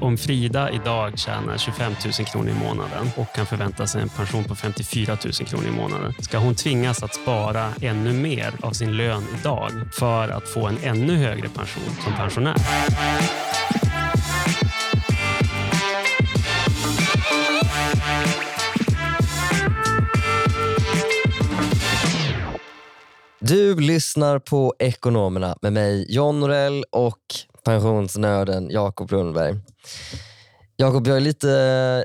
Om Frida idag tjänar 25 000 kronor i månaden och kan förvänta sig en pension på 54 000 kronor i månaden, ska hon tvingas att spara ännu mer av sin lön idag för att få en ännu högre pension som pensionär? Du lyssnar på Ekonomerna med mig John Norell och pensionsnörden Jakob Lundberg. Jakob, jag är, lite,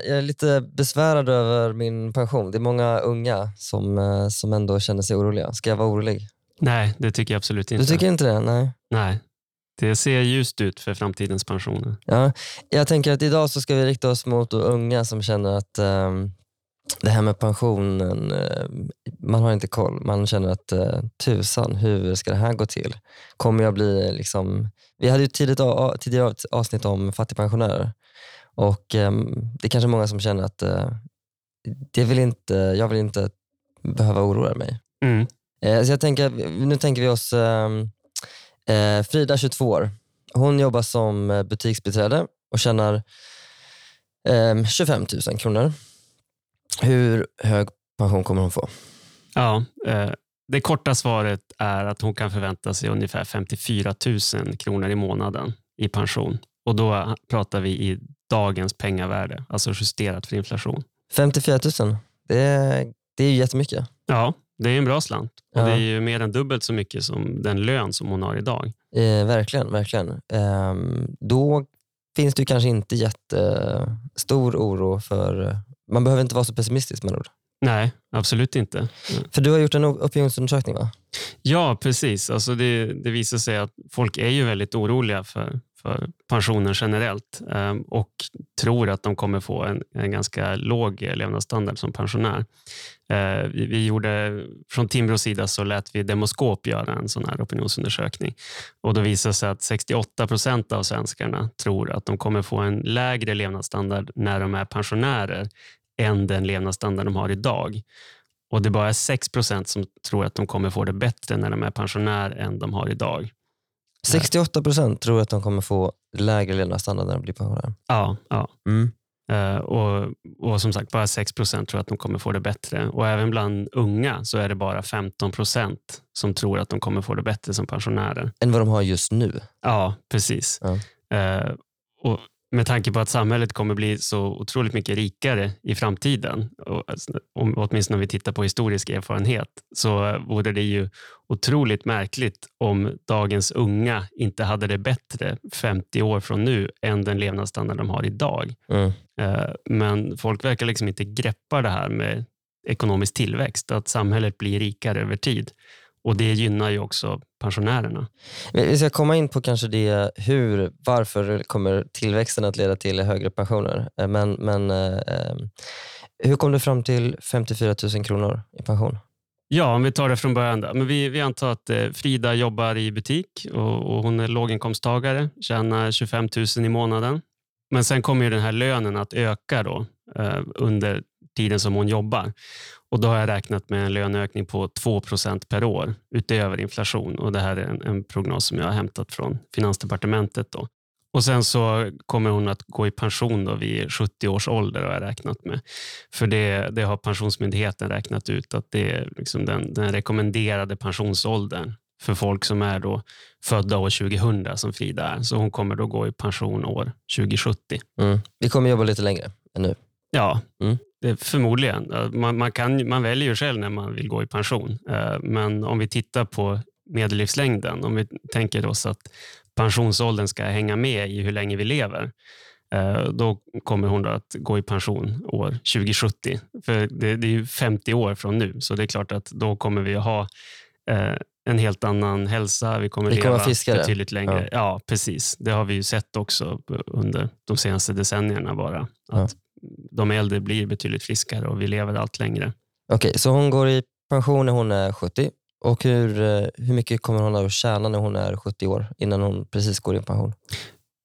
jag är lite besvärad över min pension. Det är många unga som, eh, som ändå känner sig oroliga. Ska jag vara orolig? Nej, det tycker jag absolut inte. Du tycker inte det? Nej. Nej, det ser ljust ut för framtidens pensioner. Ja, jag tänker att idag så ska vi rikta oss mot unga som känner att um, det här med pensionen, uh, man har inte koll. Man känner att uh, tusan, hur ska det här gå till? Kommer jag bli liksom... Vi hade ju tidigt, tidigare ett avsnitt om fattigpensionärer och um, det är kanske många som känner att det vill inte, jag vill inte behöva oroa mig. Mm. så jag tänker, nu tänker vi oss um, Frida, 22 år. Hon jobbar som butiksbiträde och tjänar 25 000 kronor. Hur hög pension kommer hon få? Ja, eh, det korta svaret är att hon kan förvänta sig ungefär 54 000 kronor i månaden i pension. Och Då pratar vi i dagens pengavärde, alltså justerat för inflation. 54 000, det är, det är ju jättemycket. Ja, det är en bra slant. Och ja. Det är ju mer än dubbelt så mycket som den lön som hon har idag. Eh, verkligen. verkligen. Eh, då finns det kanske inte jättestor oro för man behöver inte vara så pessimistisk med ord. Nej, absolut inte. För du har gjort en opinionsundersökning va? Ja, precis. Alltså det, det visar sig att folk är ju väldigt oroliga för, för pensionen generellt eh, och tror att de kommer få en, en ganska låg levnadsstandard som pensionär. Eh, vi, vi, gjorde, från Timbros sida så lät vi Demoskop göra en sån här opinionsundersökning och då visade sig att 68 procent av svenskarna tror att de kommer få en lägre levnadsstandard när de är pensionärer än den levnadsstandard de har idag. Och Det är bara 6 procent som tror att de kommer få det bättre när de är pensionär än de har idag. 68 procent tror att de kommer få lägre levnadsstandard när de blir pensionärer? Ja. ja. Mm. Uh, och, och, som sagt, bara 6 procent tror att de kommer få det bättre. Och även bland unga så är det bara 15 procent som tror att de kommer få det bättre som pensionärer. Än vad de har just nu? Ja, precis. Ja. Uh, och med tanke på att samhället kommer bli så otroligt mycket rikare i framtiden, och, alltså, om, åtminstone om vi tittar på historisk erfarenhet, så vore det ju otroligt märkligt om dagens unga inte hade det bättre 50 år från nu än den levnadsstandard de har idag. Mm. Eh, men folk verkar liksom inte greppa det här med ekonomisk tillväxt, att samhället blir rikare över tid. Och Det gynnar ju också pensionärerna. Vi ska komma in på kanske det hur, varför kommer tillväxten att leda till högre pensioner. Eh, men, men eh, eh, hur kom du fram till 54 000 kronor i pension? Ja, om vi tar det från början. Då. Men vi, vi antar att Frida jobbar i butik och, och, hon är låginkomsttagare, tjänar 25 000 i månaden. Men sen kommer ju den här lönen att öka då, eh, under tiden som hon jobbar. Och Då har jag räknat med en löneökning på 2% per år utöver inflation. Och Det här är en, en, prognos som jag har hämtat från Finansdepartementet. Då. Och Sen så kommer hon att gå i pension då vid 70 års ålder har jag räknat med. För det, det har Pensionsmyndigheten räknat ut att det är liksom den, den rekommenderade pensionsåldern för folk som är då födda år 2000 som Frida är. Så hon kommer då gå i pension år 2070. Mm. Vi kommer jobba lite längre än nu. Ja, mm. det, förmodligen. Man, man, kan, man väljer ju själv när man vill gå i pension. Eh, men om vi tittar på medellivslängden, om vi tänker oss att pensionsåldern ska hänga med i hur länge vi lever, eh, då kommer hon att gå i pension år 2070. För det, det är 50 år från nu, så det är klart att då kommer vi att ha eh, en helt annan hälsa. Vi kommer, vi kommer leva fiskare. betydligt längre. Ja. ja. precis. Det har vi ju sett också under de senaste decennierna bara. Att ja. De äldre blir betydligt friskare och vi lever allt längre. Okej, okay, så hon går i pension när hon är 70. Och hur, eh, hur mycket kommer hon att tjäna när hon är 70 år innan hon precis går i pension?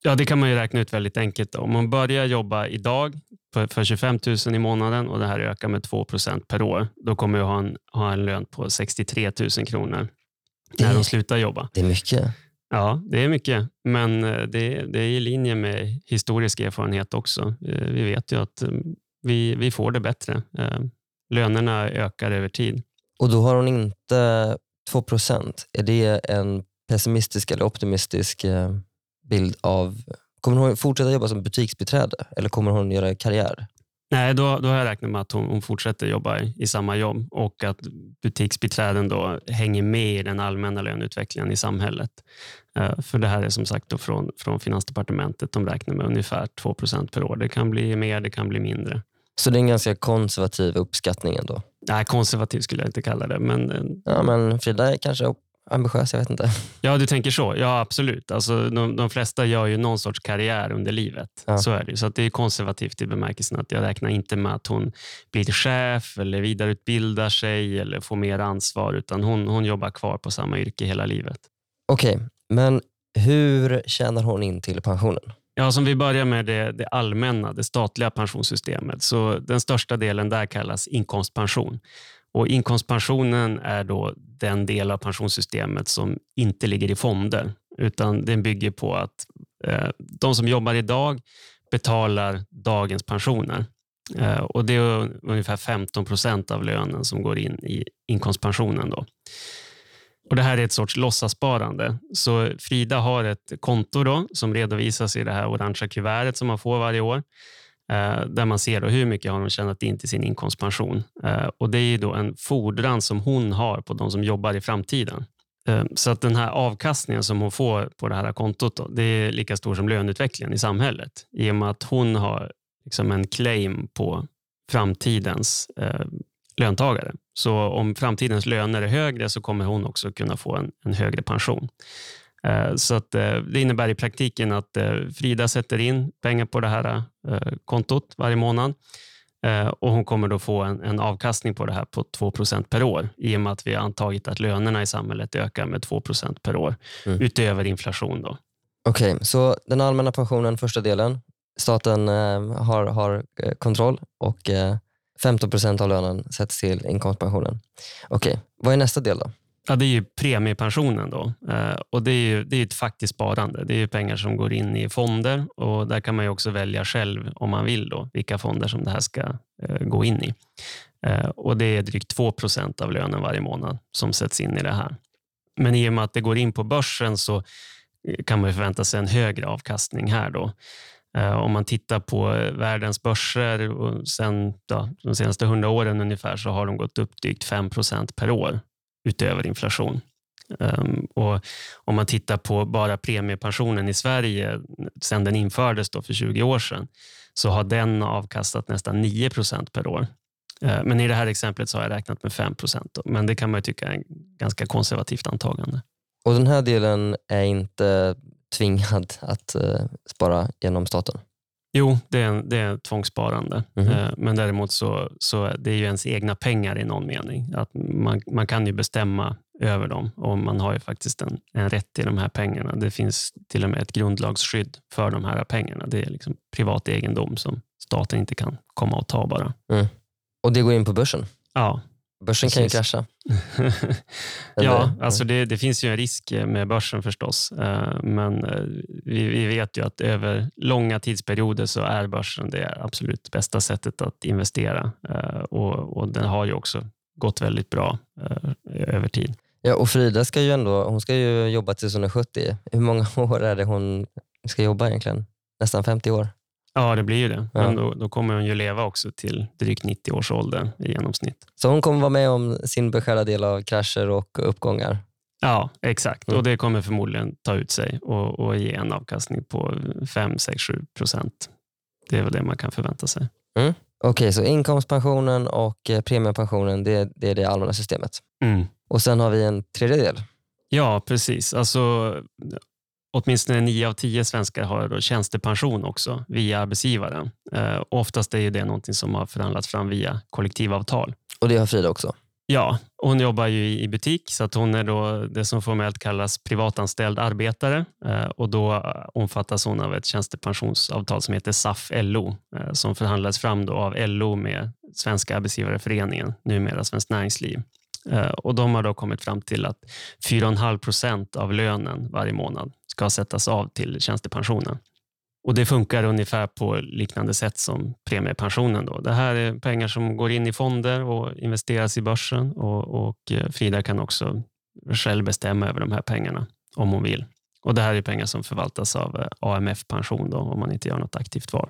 Ja, det kan man ju räkna ut väldigt enkelt. Om man börjar jobba idag för 25 000 i månaden och det här ökar med 2% per år, då kommer jag ha en, ha en lön på 63 000 kronor när de slutar jobba. Det är mycket. Ja, det är mycket, men eh, det, det är i linje med historisk erfarenhet också. Eh, vi vet ju att eh, vi, vi får det bättre. Lönerna ökar över tid. Och då har hon inte 2 procent. Är det en pessimistisk eller optimistisk bild av... Kommer hon fortsätta jobba som butiksbiträde eller kommer hon göra karriär? Nej, då, då har jag räknat med att hon, hon fortsätter jobba i, i, samma jobb och att butiksbiträden då hänger med i den allmänna löneutvecklingen i samhället. Uh, för det här är som sagt då från, från Finansdepartementet. De räknar med ungefär 2% per år. Det kan bli mer, det kan bli mindre. Så det är en ganska konservativ uppskattning ändå? Nej, konservativ skulle jag inte kalla det. Men, eh, ja, men Frida är kanske ambitiös, jag vet inte. Ja, du tänker så. Ja, absolut. Alltså, de, de flesta gör ju någon sorts karriär under livet. Ja. Så är det. Så det är konservativt i bemärkelsen att jag räknar inte med att hon blir chef eller vidareutbildar sig eller får mer ansvar, utan hon, hon jobbar kvar på samma yrke hela livet. Okej, okay, men hur tjänar hon in till pensionen? Ja, som vi börjar med det, det, allmänna, det statliga pensionssystemet. Så den största delen där kallas inkomstpension. Och inkomstpensionen är då den del av pensionssystemet som inte ligger i fonder, utan den bygger på att eh, de som jobbar idag betalar dagens pensioner. Eh, och Det är ungefär 15 procent av lönen som går in i inkomstpensionen. Då. Och Det här är ett sorts låtsassparande. Så Frida har ett konto då, som redovisas i det här orangea kuvertet som man får varje år. Eh, där man ser då hur mycket har hon tjänat in till sin inkomstpension. Eh, och Det är då en fordran som hon har på de som jobbar i framtiden. Eh, så att den här avkastningen som hon får på det här kontot då, det är lika stor som löneutvecklingen i samhället i och med att hon har liksom en claim på framtidens eh, löntagare. Så om framtidens löner är högre så kommer hon också kunna få en, en högre pension. Eh, så att eh, det innebär i praktiken att eh, Frida sätter in pengar på det här kontot varje månad och hon kommer då få en, en avkastning på det här på 2% per år i och med att vi har antagit att lönerna i samhället ökar med 2% per år mm. utöver inflation. Då. Okej, okay, så den allmänna pensionen, första delen. Staten har, har kontroll och 15% av lönen sätts till inkomstpensionen. Okej, okay, vad är nästa del då? Ja, det är ju premiepensionen. Då. Eh, och det är, ju, det är ett faktiskt sparande. Det är pengar som går in i fonder och där kan man också välja själv om man vill då, vilka fonder som det här ska eh, gå in i. Eh, och Det är drygt 2 av lönen varje månad som sätts in i det här. Men i och med att det går in på börsen så eh, kan man förvänta sig en högre avkastning här. då. Eh, om man tittar på eh, världens börser och sen, då, de senaste hundra åren ungefär så har de gått upp drygt 5% per år utöver inflation. Um, och om man tittar på bara premiepensionen i Sverige sedan den infördes då för 20 år sedan så har den avkastat nästan 9 procent per år. Uh, men i det här exemplet så har jag räknat med 5 procent. Men det kan man tycka är ett ganska konservativt antagande. Och den här delen är inte tvingad att uh, spara genom staten? Jo, det är, det är tvångssparande. Mm -hmm. Men däremot så, så det är ju ens egna pengar i någon mening. Att man, man kan ju bestämma över dem och man har ju faktiskt en, en rätt till de här pengarna. Det finns till och med ett grundlagsskydd för de här pengarna. Det är liksom privat egendom som staten inte kan komma och ta bara. Mm. Och det går in på börsen? Ja, Börsen kan ju krascha. ja, alltså det, det, finns ju en risk med börsen förstås. Eh, men eh, vi, vi, vet ju att över långa tidsperioder så är börsen det absolut bästa sättet att investera. Eh, och, och den har ju också gått väldigt bra över tid. Ja, och Frida ska ju ändå hon ska ju jobba tills hon är 70. Hur många år är det hon ska jobba egentligen? Nästan 50 år? Ja, det blir ju det. Ja. Men då, då, kommer hon ju leva också till drygt 90 års ålder i genomsnitt. Så hon kommer vara med om sin beskärda del av krascher och uppgångar? Ja, exakt. Mm. Och Det kommer förmodligen ta ut sig och, och ge en avkastning på 5, 6, 7 procent. Det är väl det man kan förvänta sig. Mm. Okej, okay, så inkomstpensionen och eh, premiepensionen, det, det är det allmänna systemet. Mm. Och sen har vi en tredje del. Ja, precis. Alltså, åtminstone nio av tio svenskar har då tjänstepension också via arbetsgivaren. Eh, oftast är det någonting som har förhandlats fram via kollektivavtal. Och det har Frida också? Ja, hon jobbar ju i butik så att hon är då det som formellt kallas privatanställd arbetare eh, och då omfattas hon av ett tjänstepensionsavtal som heter SAF-LO eh, som förhandlades fram då av LO med Svenska arbetsgivareföreningen, numera Svenskt Näringsliv. Eh, och De har då kommit fram till att 4,5 procent av lönen varje månad ska sättas av till tjänstepensionen. Och Det funkar ungefär på liknande sätt som premiepensionen. Då. Det här är pengar som går in i fonder och investeras i börsen och, och eh, Frida kan också själv bestämma över de här pengarna om hon vill. Och Det här är pengar som förvaltas av eh, AMF Pension då, om man inte gör något aktivt val.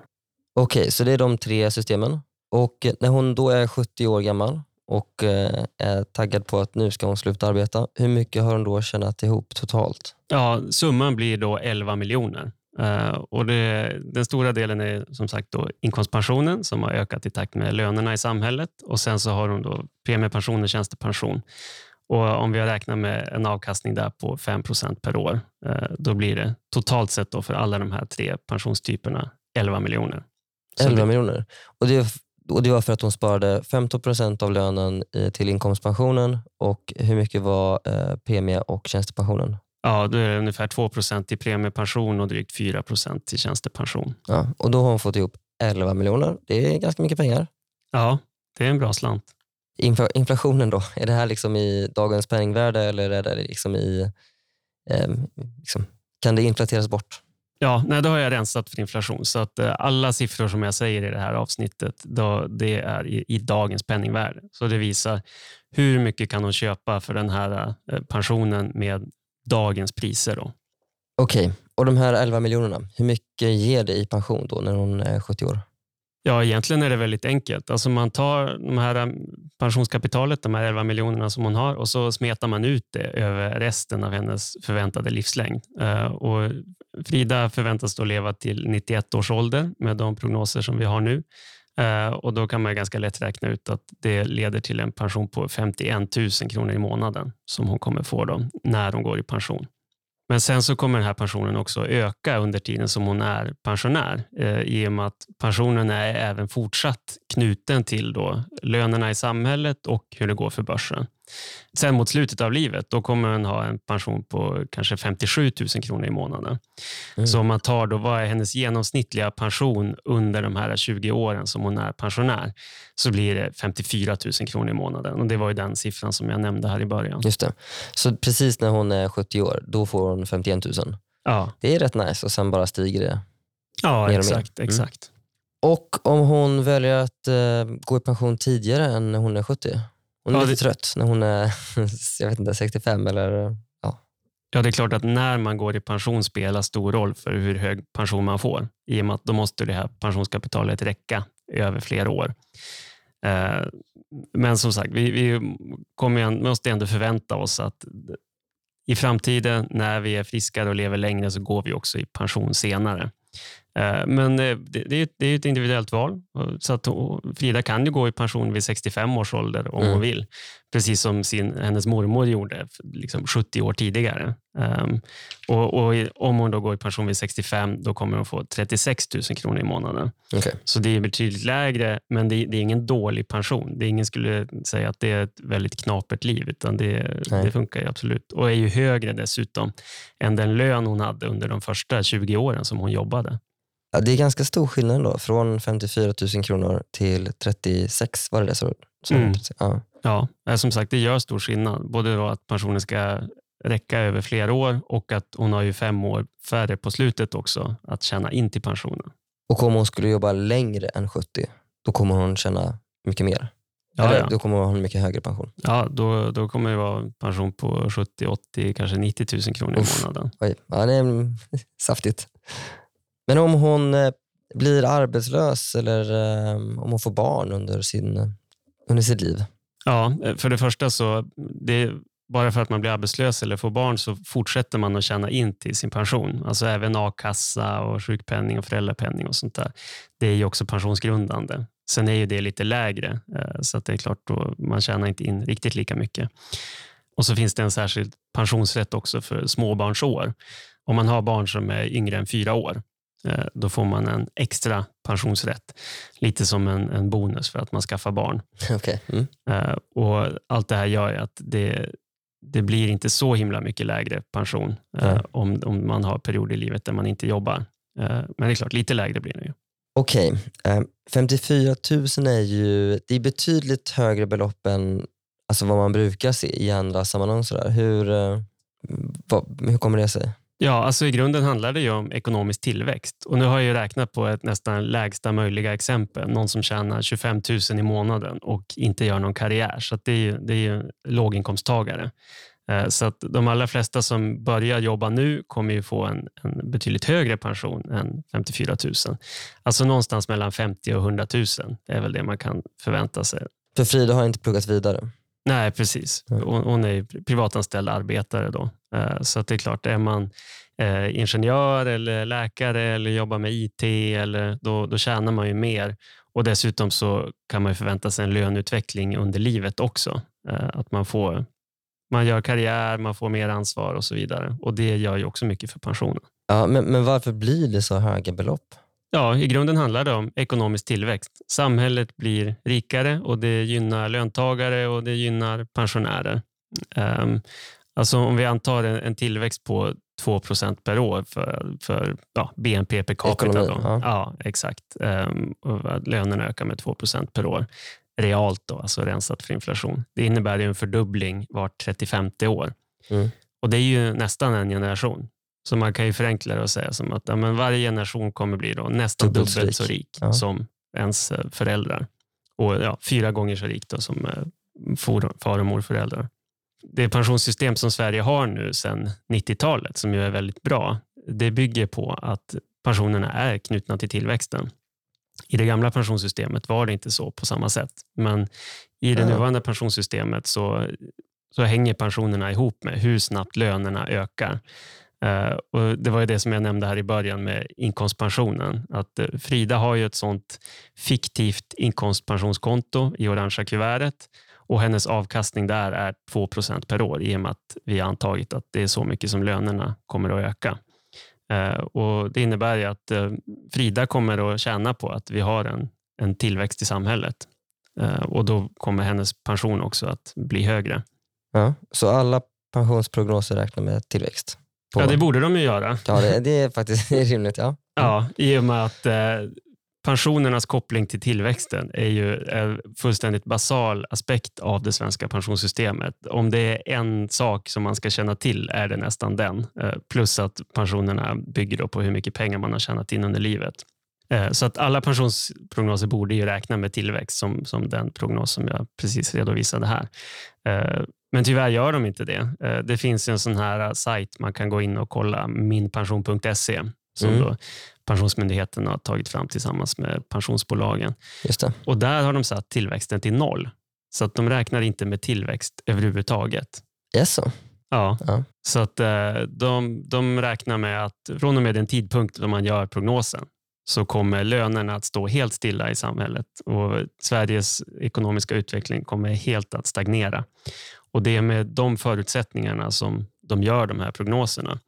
Okej, okay, så det är de tre systemen. Och när hon då är 70 år gammal och eh, är taggad på att nu ska hon sluta arbeta, hur mycket har hon då tjänat ihop totalt? Ja, summan blir då 11 miljoner. Uh, och det, den stora delen är som sagt då inkomstpensionen som har ökat i takt med lönerna i samhället och sen så har hon då premiepension och tjänstepension. Och om vi räknar med en avkastning där på 5% per år, uh, då blir det totalt sett då för alla de här tre pensionstyperna 11 miljoner. 11 miljoner. Och det, och det var för att hon sparade 15 procent av lönen till inkomstpensionen och hur mycket var eh, premie och tjänstepensionen? Ja, då är det ungefär 2 procent i premiepension och drygt 4 procent till tjänstepension. Ja, och då har hon fått ihop 11 miljoner. Det är ganska mycket pengar. Ja, det är en bra slant. Inflationen då, är det här liksom i dagens penningvärde eller är det liksom i, eh, liksom, kan det inflateras bort? Ja, nej, då har jag rensat för inflation. Så att eh, alla siffror som jag säger i det här avsnittet, då, det är i, i, dagens penningvärde. Så det visar hur mycket kan hon köpa för den här eh, pensionen med dagens priser. Okej, okay. och de här 11 miljonerna, hur mycket ger det i pension då när hon är 70 år? Ja, egentligen är det väldigt enkelt. Alltså man tar de här um, pensionskapitalet, de här 11 miljonerna som hon har och så smetar man ut det över resten av hennes förväntade livslängd. Och Frida förväntas då leva till 91 års ålder med de prognoser som vi har nu. Eh, och Då kan man ganska lätt räkna ut att det leder till en pension på 51 000 kronor i månaden som hon kommer få då, när hon går i pension. Men sen så kommer den här pensionen också öka under tiden som hon är pensionär eh, i och med att pensionen är även fortsatt knuten till då lönerna i samhället och hur det går för börsen. Sen mot slutet av livet då kommer hon ha en pension på kanske 57 000 kronor i månaden. Mm. Så om man tar då, vad är hennes genomsnittliga pension under de här 20 åren som hon är pensionär så blir det 54 000 kronor i månaden. Och Det var ju den siffran som jag nämnde här i början. Just det. Så precis när hon är 70 år, då får hon 51 000? Ja. Det är rätt nice och sen bara stiger det Ja, mer exakt. mer. Mm. exakt. Och om hon väljer att uh, gå i pension tidigare än när hon är 70? Hon är ja, lite det... trött när hon är jag vet inte, 65 eller ja. Ja, det är klart att när man går i pension spelar stor roll för hur hög pension man får. I och med att då måste det här pensionskapitalet räcka över flera år. Eh, men som sagt, vi, vi kommer, måste ändå förvänta oss att i framtiden när vi är friskare och lever längre så går vi också i pension senare. Eh, men eh, det är ett individuellt val. Så att Frida kan ju gå i pension vid 65 års ålder om mm. hon vill. Precis som sin, hennes mormor gjorde liksom 70 år tidigare. Um, och, och, Om hon då går i pension vid 65 då kommer hon få 36 000 kronor i månaden. Okay. Så det är betydligt lägre, men det, det, är ingen dålig pension. Det är ingen skulle säga att det är ett väldigt knapert liv, utan det, det funkar absolut. Och är ju högre dessutom än den lön hon hade under de första 20 åren som hon jobbade. Ja, det är ganska stor skillnad då, från 54 000 kronor till 36, var det det? Så, så mm. Ja. ja, som sagt det gör stor skillnad. Både då att pensionen ska räcka över flera år och att hon har ju fem år färre på slutet också att tjäna in till pensionen. Och om hon skulle jobba längre än 70, då kommer hon tjäna mycket mer? Ja, Eller, ja. Då kommer hon ha en mycket högre pension? Ja, då, då kommer det vara pension på 70, 80, kanske 90 000 kronor i månaden. Oj, ja, det är saftigt. Men om hon eh, blir arbetslös eller eh, om hon får barn under, sin, under sitt liv? Ja, eh, för det första så det, bara för att man blir arbetslös eller får barn så fortsätter man att tjäna in till sin pension. Alltså även a-kassa och sjukpenning och föräldrapenning och sånt där. Det är ju också pensionsgrundande. Sen är ju det lite lägre så att det är klart då man tjänar inte in riktigt lika mycket. Och så finns det en särskild pensionsrätt också för småbarnsår. Om man har barn som är yngre än fyra år då får man en extra pensionsrätt. Lite som en, en bonus för att man skaffar barn. Okay. Mm. Uh, och Allt det här gör att det, det blir inte så himla mycket lägre pension uh, om, om man har perioder i livet där man inte jobbar. Men det är klart, lite lägre blir det ju. Okej, okay. 54 000 är ju det är betydligt högre belopp än alltså vad man brukar se i andra sammanhang. Sådär. Hur, eh, vad, hur kommer det sig? Ja, alltså i grunden handlar det ju om ekonomisk tillväxt. Och nu har jag ju räknat på ett nästan lägsta möjliga exempel. Någon som tjänar 25 000 i månaden och inte gör någon karriär. Så det är ju, det är ju låginkomsttagare. Eh, så att de allra flesta som börjar jobba nu kommer ju få en, en betydligt högre pension än 54 000. Alltså någonstans mellan 50 och 100 000 är väl det man kan förvänta sig. För Frida har inte pluggat vidare? Nej, precis. Hon, hon är privatanställd arbetare. då. Eh, så det är klart, är man eh, ingenjör eller läkare eller jobbar med IT, eller, då, då tjänar man ju mer. Och Dessutom så kan man förvänta sig en löneutveckling under livet också. Att man får man gör karriär, man får mer ansvar och så vidare. Och Det gör ju också mycket för pensionen. Ja, men, men varför blir det så höga belopp? Ja, I grunden handlar det om ekonomisk tillväxt. Samhället blir rikare och det gynnar löntagare och det gynnar pensionärer. Um, alltså om vi antar en, tillväxt på 2% per år för, för ja, BNP per capita. Ekonomi, ja. ja. exakt. Um, ökar med 2% per år realt, då, alltså rensat för inflation. Det innebär ju en fördubbling vart 35 år. Mm. Och Det är ju nästan en generation. Så man kan ju förenkla det och säga som att ja, men varje generation kommer bli då nästan dubbelt, dubbelt så rik ja. som ens eh, föräldrar. Och ja, fyra gånger så rik då som eh, far och morföräldrar. Det pensionssystem som Sverige har nu sedan 90-talet, som ju är väldigt bra, det bygger på att pensionerna är knutna till tillväxten. I det gamla pensionssystemet var det inte så på samma sätt. Men i det nuvarande pensionssystemet så, så hänger pensionerna ihop med hur snabbt lönerna ökar. Uh, och Det var ju det som jag nämnde här i början med inkomstpensionen. Att uh, Frida har ju ett sånt fiktivt inkomstpensionskonto i orangea kuvertet och hennes avkastning där är 2% per år i och med att vi har antagit att det är så mycket som lönerna kommer att öka. Eh, och Det innebär att eh, Frida kommer att tjäna på att vi har en, en tillväxt i samhället. Eh, och Då kommer hennes pension också att bli högre. Ja, så alla pensionsprognoser räknar med tillväxt? På... Ja, det borde de ju göra. Ja, det, det är faktiskt rimligt. Ja. ja, i och med att pensionernas koppling till tillväxten är ju en fullständigt basal aspekt av det svenska pensionssystemet. Om det är en sak som man ska känna till är det nästan den. Eh, plus att pensionerna bygger på hur mycket pengar man har tjänat in under livet. Eh, så att alla pensionsprognoser borde ju räkna med tillväxt som, som den prognos som jag precis redovisade här. Eh, men tyvärr gör de inte det. Det finns en sån här sajt man kan gå in och kolla, minpension.se, som mm. då Pensionsmyndigheten har tagit fram tillsammans med pensionsbolagen. Just det. Och Där har de satt tillväxten till noll. Så att de räknar inte med tillväxt överhuvudtaget. Yes, so. Ja, ja. så att eh, de, de räknar med att från och med den tidpunkt då man gör prognosen så kommer lönerna att stå helt stilla i samhället och Sveriges ekonomiska utveckling kommer helt att stagnera. Och Det är med de förutsättningarna som de gör de här prognoserna.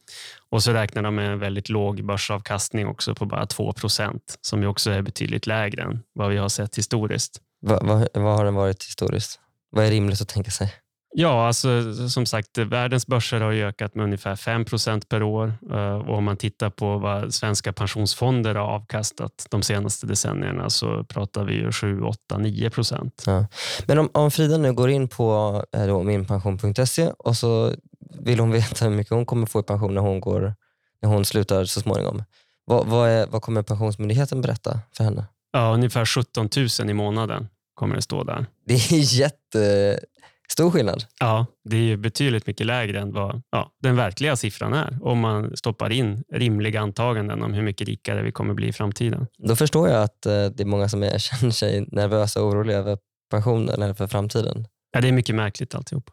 Och så räknar de med en väldigt låg börsavkastning också på bara 2% som ju också är betydligt lägre än vad vi har sett historiskt. Va, va, vad har den varit historiskt? Vad är rimligt att tänka sig? Ja, alltså, som sagt, världens börser har ökat med ungefär 5% per år. Eh, och om man tittar på vad svenska pensionsfonder har avkastat de senaste decennierna så pratar vi ju 7, 8, 9 procent. Ja. Men om, om Frida nu går in på eh, minpension.se och så vill hon veta hur mycket hon kommer få i pension när hon, går, när hon slutar så småningom. Vad, vad, är, vad kommer Pensionsmyndigheten berätta för henne? Ja, ungefär 17 000 i månaden kommer det stå där. Det är jättestor skillnad. Ja, det är betydligt mycket lägre än vad ja, den verkliga siffran är om man stoppar in rimliga antaganden om hur mycket rikare vi kommer bli i framtiden. Då förstår jag att eh, det är många som är, känner sig nervösa och oroliga över pensionen eller för framtiden. Ja, det är mycket märkligt alltihop.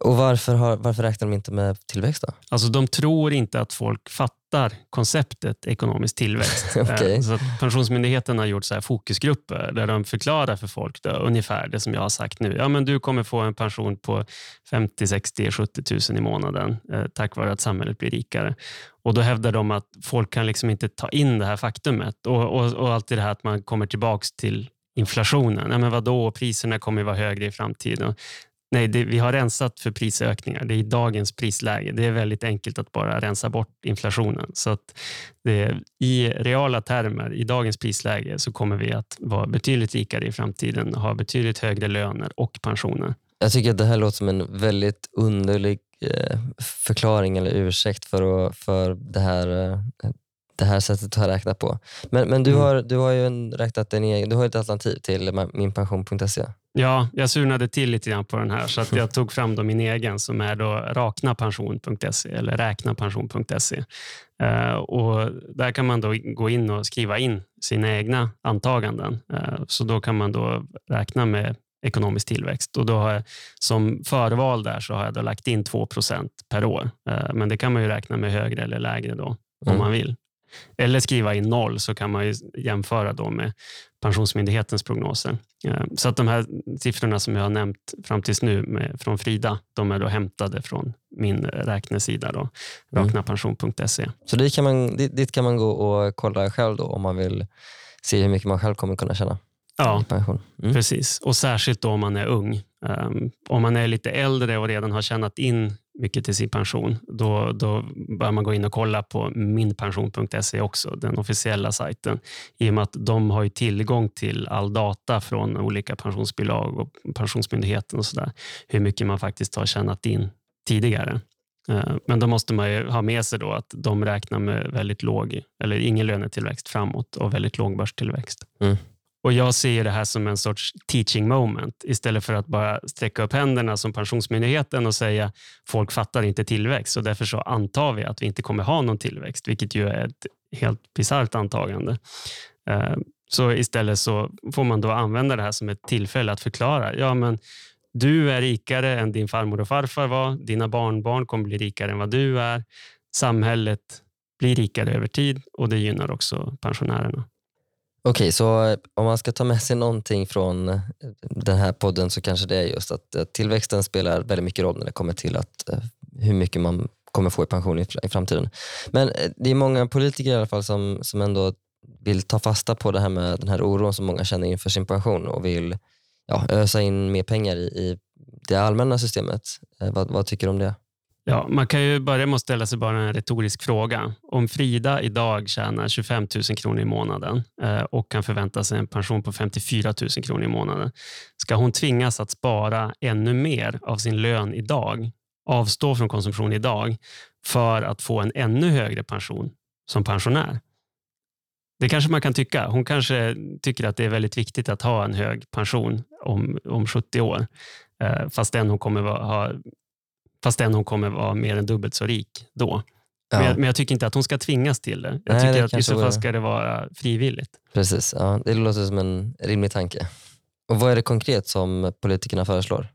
Och varför, har, varför räknar de inte med tillväxt då? Alltså de tror inte att folk fattar konceptet ekonomisk tillväxt. okay. Eh, så Pensionsmyndigheten har gjort så här fokusgrupper där de förklarar för folk då, ungefär det som jag har sagt nu. Ja, men du kommer få en pension på 50, 60, 70 000 i månaden eh, tack vare att samhället blir rikare. Och Då hävdar de att folk kan liksom inte ta in det här faktumet och, och, och alltid det här att man kommer tillbaka till inflationen. Ja, men vadå, priserna kommer att vara högre i framtiden. Nej, det, vi har rensat för prisökningar. Det är i dagens prisläge. Det är väldigt enkelt att bara rensa bort inflationen. Så att det, I reala termer, i dagens prisläge, så kommer vi att vara betydligt rikare i framtiden, ha betydligt högre löner och pensioner. Jag tycker att det här låter som en väldigt underlig eh, förklaring eller ursäkt för, att, för det, här, eh, det här sättet att räkna på. Men, men du, Mm. har, du har ju en, räknat en egen, du har ett alternativ till minpension.se. Ja, jag surnade till lite grann på den här så att jag tog fram då min egen som är då raknapension.se eller räknapension.se. Eh, och där kan man då gå in och skriva in sina egna antaganden. Eh, så då kan man då räkna med ekonomisk tillväxt. Och då har jag, som förval där så har jag då lagt in 2% per år. Eh, men det kan man ju räkna med högre eller lägre då om Mm. man vill. Eller skriva in noll så kan man ju jämföra då med Pensionsmyndighetens prognoser. Eh, Så att de här siffrorna som jag har nämnt fram tills nu med, från Frida, de är då hämtade från min räknesida, då, Mm. raknapension.se. Så dit kan, man, dit, dit kan man gå och kolla själv då om man vill se hur mycket man själv kommer kunna tjäna Ja. Mm. precis. Och särskilt då om man är ung. Um, om man är lite äldre och redan har tjänat in mycket till sin pension, då, då bör man gå in och kolla på minpension.se också, den officiella sajten. I och med att de har ju tillgång till all data från olika pensionsbolag och Pensionsmyndigheten och sådär. Hur mycket man faktiskt har tjänat in tidigare. Eh, men då måste man ju ha med sig då att de räknar med väldigt låg, eller ingen lönetillväxt framåt och väldigt låg börstillväxt. Mm. Och Jag ser det här som en sorts teaching moment istället för att bara sträcka upp händerna som Pensionsmyndigheten och säga folk fattar inte tillväxt och därför så antar vi att vi inte kommer ha någon tillväxt, vilket ju är ett helt bisarrt antagande. Eh, så istället så får man då använda det här som ett tillfälle att förklara. Ja, men du är rikare än din farmor och farfar var. Dina barnbarn kommer bli rikare än vad du är. Samhället blir rikare över tid och det gynnar också pensionärerna. Okej, så om man ska ta med sig någonting från den här podden så kanske det är just att eh, tillväxten spelar väldigt mycket roll när det kommer till att, eh, hur mycket man kommer få i pension i, framtiden. Men eh, det är många politiker i alla fall som, som ändå vill ta fasta på det här med den här oron som många känner inför sin pension och vill ja, ösa in mer pengar i, i det allmänna systemet. Vad, vad tycker du om det? Ja, man kan ju börja med att ställa sig bara en retorisk fråga. Om Frida idag tjänar 25 000 kronor i månaden eh, och kan förvänta sig en pension på 54 000 kronor i månaden, ska hon tvingas att spara ännu mer av sin lön idag, avstå från konsumtion idag, för att få en ännu högre pension som pensionär? Det kanske man kan tycka. Hon kanske tycker att det är väldigt viktigt att ha en hög pension om, om 70 år, eh, fastän hon kommer ha fastän hon kommer vara mer än dubbelt så rik då. Men, jag, men jag tycker inte att hon ska tvingas till det. Jag Nej, tycker det att i så fall ska det vara frivilligt. Precis, ja, det låter som en rimlig tanke. Och Vad är det konkret som politikerna föreslår?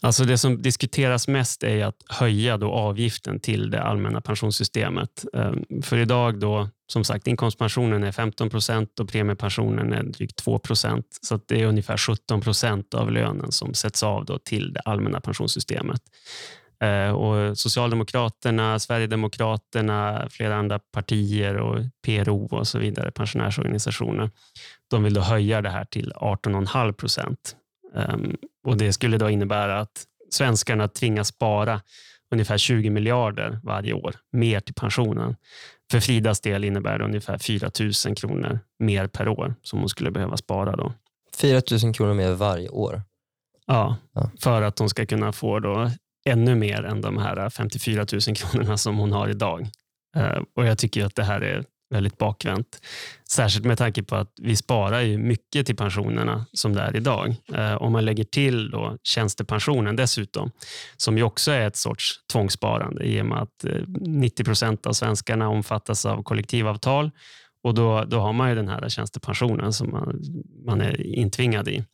Alltså det som diskuteras mest är att höja då avgiften till det allmänna pensionssystemet. Ehm, För idag då, som sagt, inkomstpensionen är 15 procent och premiepensionen är drygt 2 procent. Så det är ungefär 17 procent av lönen som sätts av då till det allmänna pensionssystemet. Eh, Och Socialdemokraterna, Sverigedemokraterna, flera andra partier och PRO och så vidare, pensionärsorganisationer, de vill då höja det här till 18,5 procent. Ehm, Och Det skulle då innebära att svenskarna tvingas spara ungefär 20 miljarder varje år mer till pensionen. För Fridas del innebär det ungefär 4 000 kronor mer per år som hon skulle behöva spara. Då. 4 000 kronor mer varje år. Ja, Ja. För att hon ska kunna få då ännu mer än de här 54 000 kronorna som hon har idag. Eh, och Jag tycker att det här är väldigt bakvänt. Särskilt med tanke på att vi sparar ju mycket till pensionerna som det är idag. Eh, om man lägger till då tjänstepensionen dessutom, som ju också är ett sorts tvångssparande i och med att eh, 90 procent av svenskarna omfattas av kollektivavtal och då, då har man ju den här tjänstepensionen som man, man är intvingad i.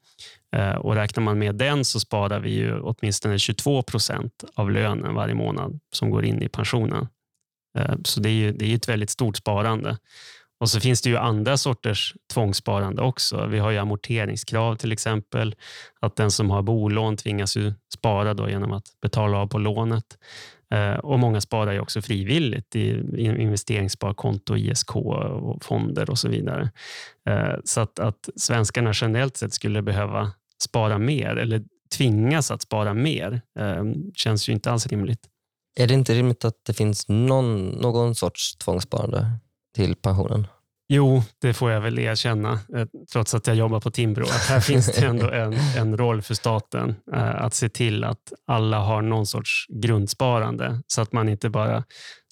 Eh, och räknar man med den så sparar vi ju åtminstone 22 procent av lönen varje månad som går in i pensionen. Eh, så det är ju det är ett väldigt stort sparande. Och så finns det ju andra sorters tvångssparande också. Vi har ju amorteringskrav till exempel. Att den som har bolån tvingas ju spara då genom att betala av på lånet. Eh, och Många sparar ju också frivilligt i investeringssparkonto, ISK och fonder och så vidare. Så att, att svenskarna generellt sett skulle behöva spara mer eller tvingas att spara mer eh, känns ju inte alls rimligt. Är det inte rimligt att det finns någon, någon sorts tvångssparande till pensionen? Jo, det får jag väl erkänna, eh, trots att jag jobbar på Timbro. Att här finns det ändå en, en roll för staten eh, att se till att alla har någon sorts grundsparande så att man inte bara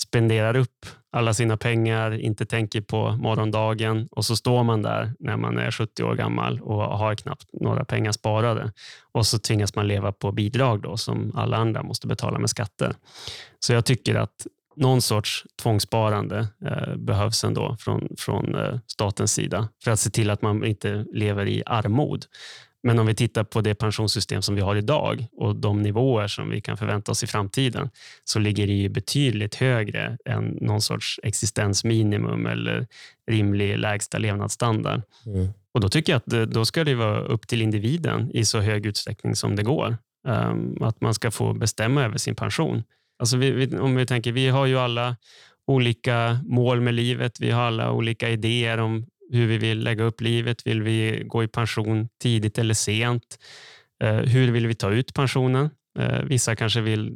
spenderar upp alla sina pengar, inte tänker på morgondagen och så står man där när man är 70 år gammal och har knappt några pengar sparade och så tvingas man leva på bidrag då, som alla andra måste betala med skatter. Så jag tycker att någon sorts tvångssparande eh, behövs ändå från, från eh, statens sida för att se till att man inte lever i armod. Men om vi tittar på det pensionssystem som vi har idag och de nivåer som vi kan förvänta oss i framtiden så ligger det ju betydligt högre än någon sorts existensminimum eller rimlig lägsta levnadsstandard. Mm. Och Då tycker jag att då ska det vara upp till individen i så hög utsträckning som det går. Um, att man ska få bestämma över sin pension. Alltså vi, vi, om vi tänker, vi har ju alla olika mål med livet. Vi har alla olika idéer om hur vi vill lägga upp livet. Vill vi gå i pension tidigt eller sent? Eh, hur vill vi ta ut pensionen? Eh, vissa kanske vill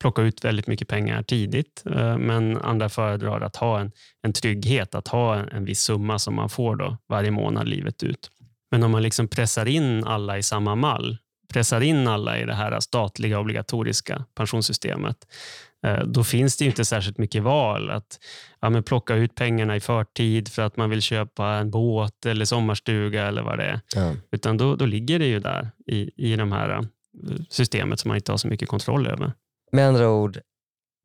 plocka ut väldigt mycket pengar tidigt, eh, men andra föredrar att ha en, en trygghet, att ha en, en viss summa som man får då varje månad livet ut. Men om man liksom pressar in alla i samma mall pressar in alla i det här statliga obligatoriska pensionssystemet, då finns det inte särskilt mycket val. Att ja, men plocka ut pengarna i förtid för att man vill köpa en båt eller sommarstuga eller vad det är. Ja. Utan då, då ligger det ju där i, i de här eh, systemet som man inte har så mycket kontroll över. Med andra ord,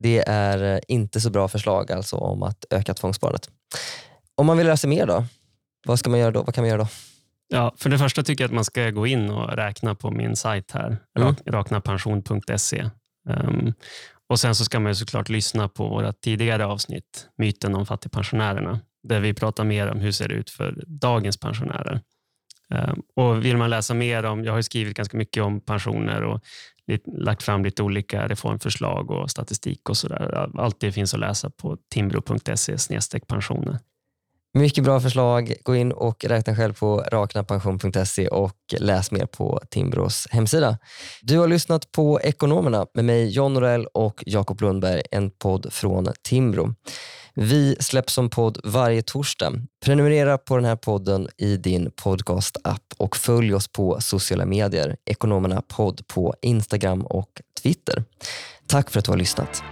det är eh, inte så bra förslag alltså om att öka tvångssparandet. Om man vill lära sig mer då? Vad ska man göra då? Vad kan man göra då? Ja, för det första tycker jag att man ska gå in och räkna på min sajt här, mm. raknapension.se. Um, ehm, och Sen så ska man såklart lyssna på våra tidigare avsnitt, Myten om fattigpensionärerna, där vi pratar mer om hur det ser ut för dagens pensionärer. Ehm, och Vill man läsa mer om, jag har skrivit ganska mycket om pensioner och lagt fram lite olika reformförslag och statistik och sådär. Allt det finns att läsa på timbro.se pensioner. Mycket bra förslag. Gå in och räkna själv på raknapension.se och läs mer på Timbros hemsida. Du har lyssnat på Ekonomerna med mig John Norell och Jakob Lundberg, en podd från Timbro. Vi släpps som podd varje torsdag. Prenumerera på den här podden i din podcastapp och följ oss på sociala medier, Ekonomerna podd på Instagram och Twitter. Tack för att du har lyssnat.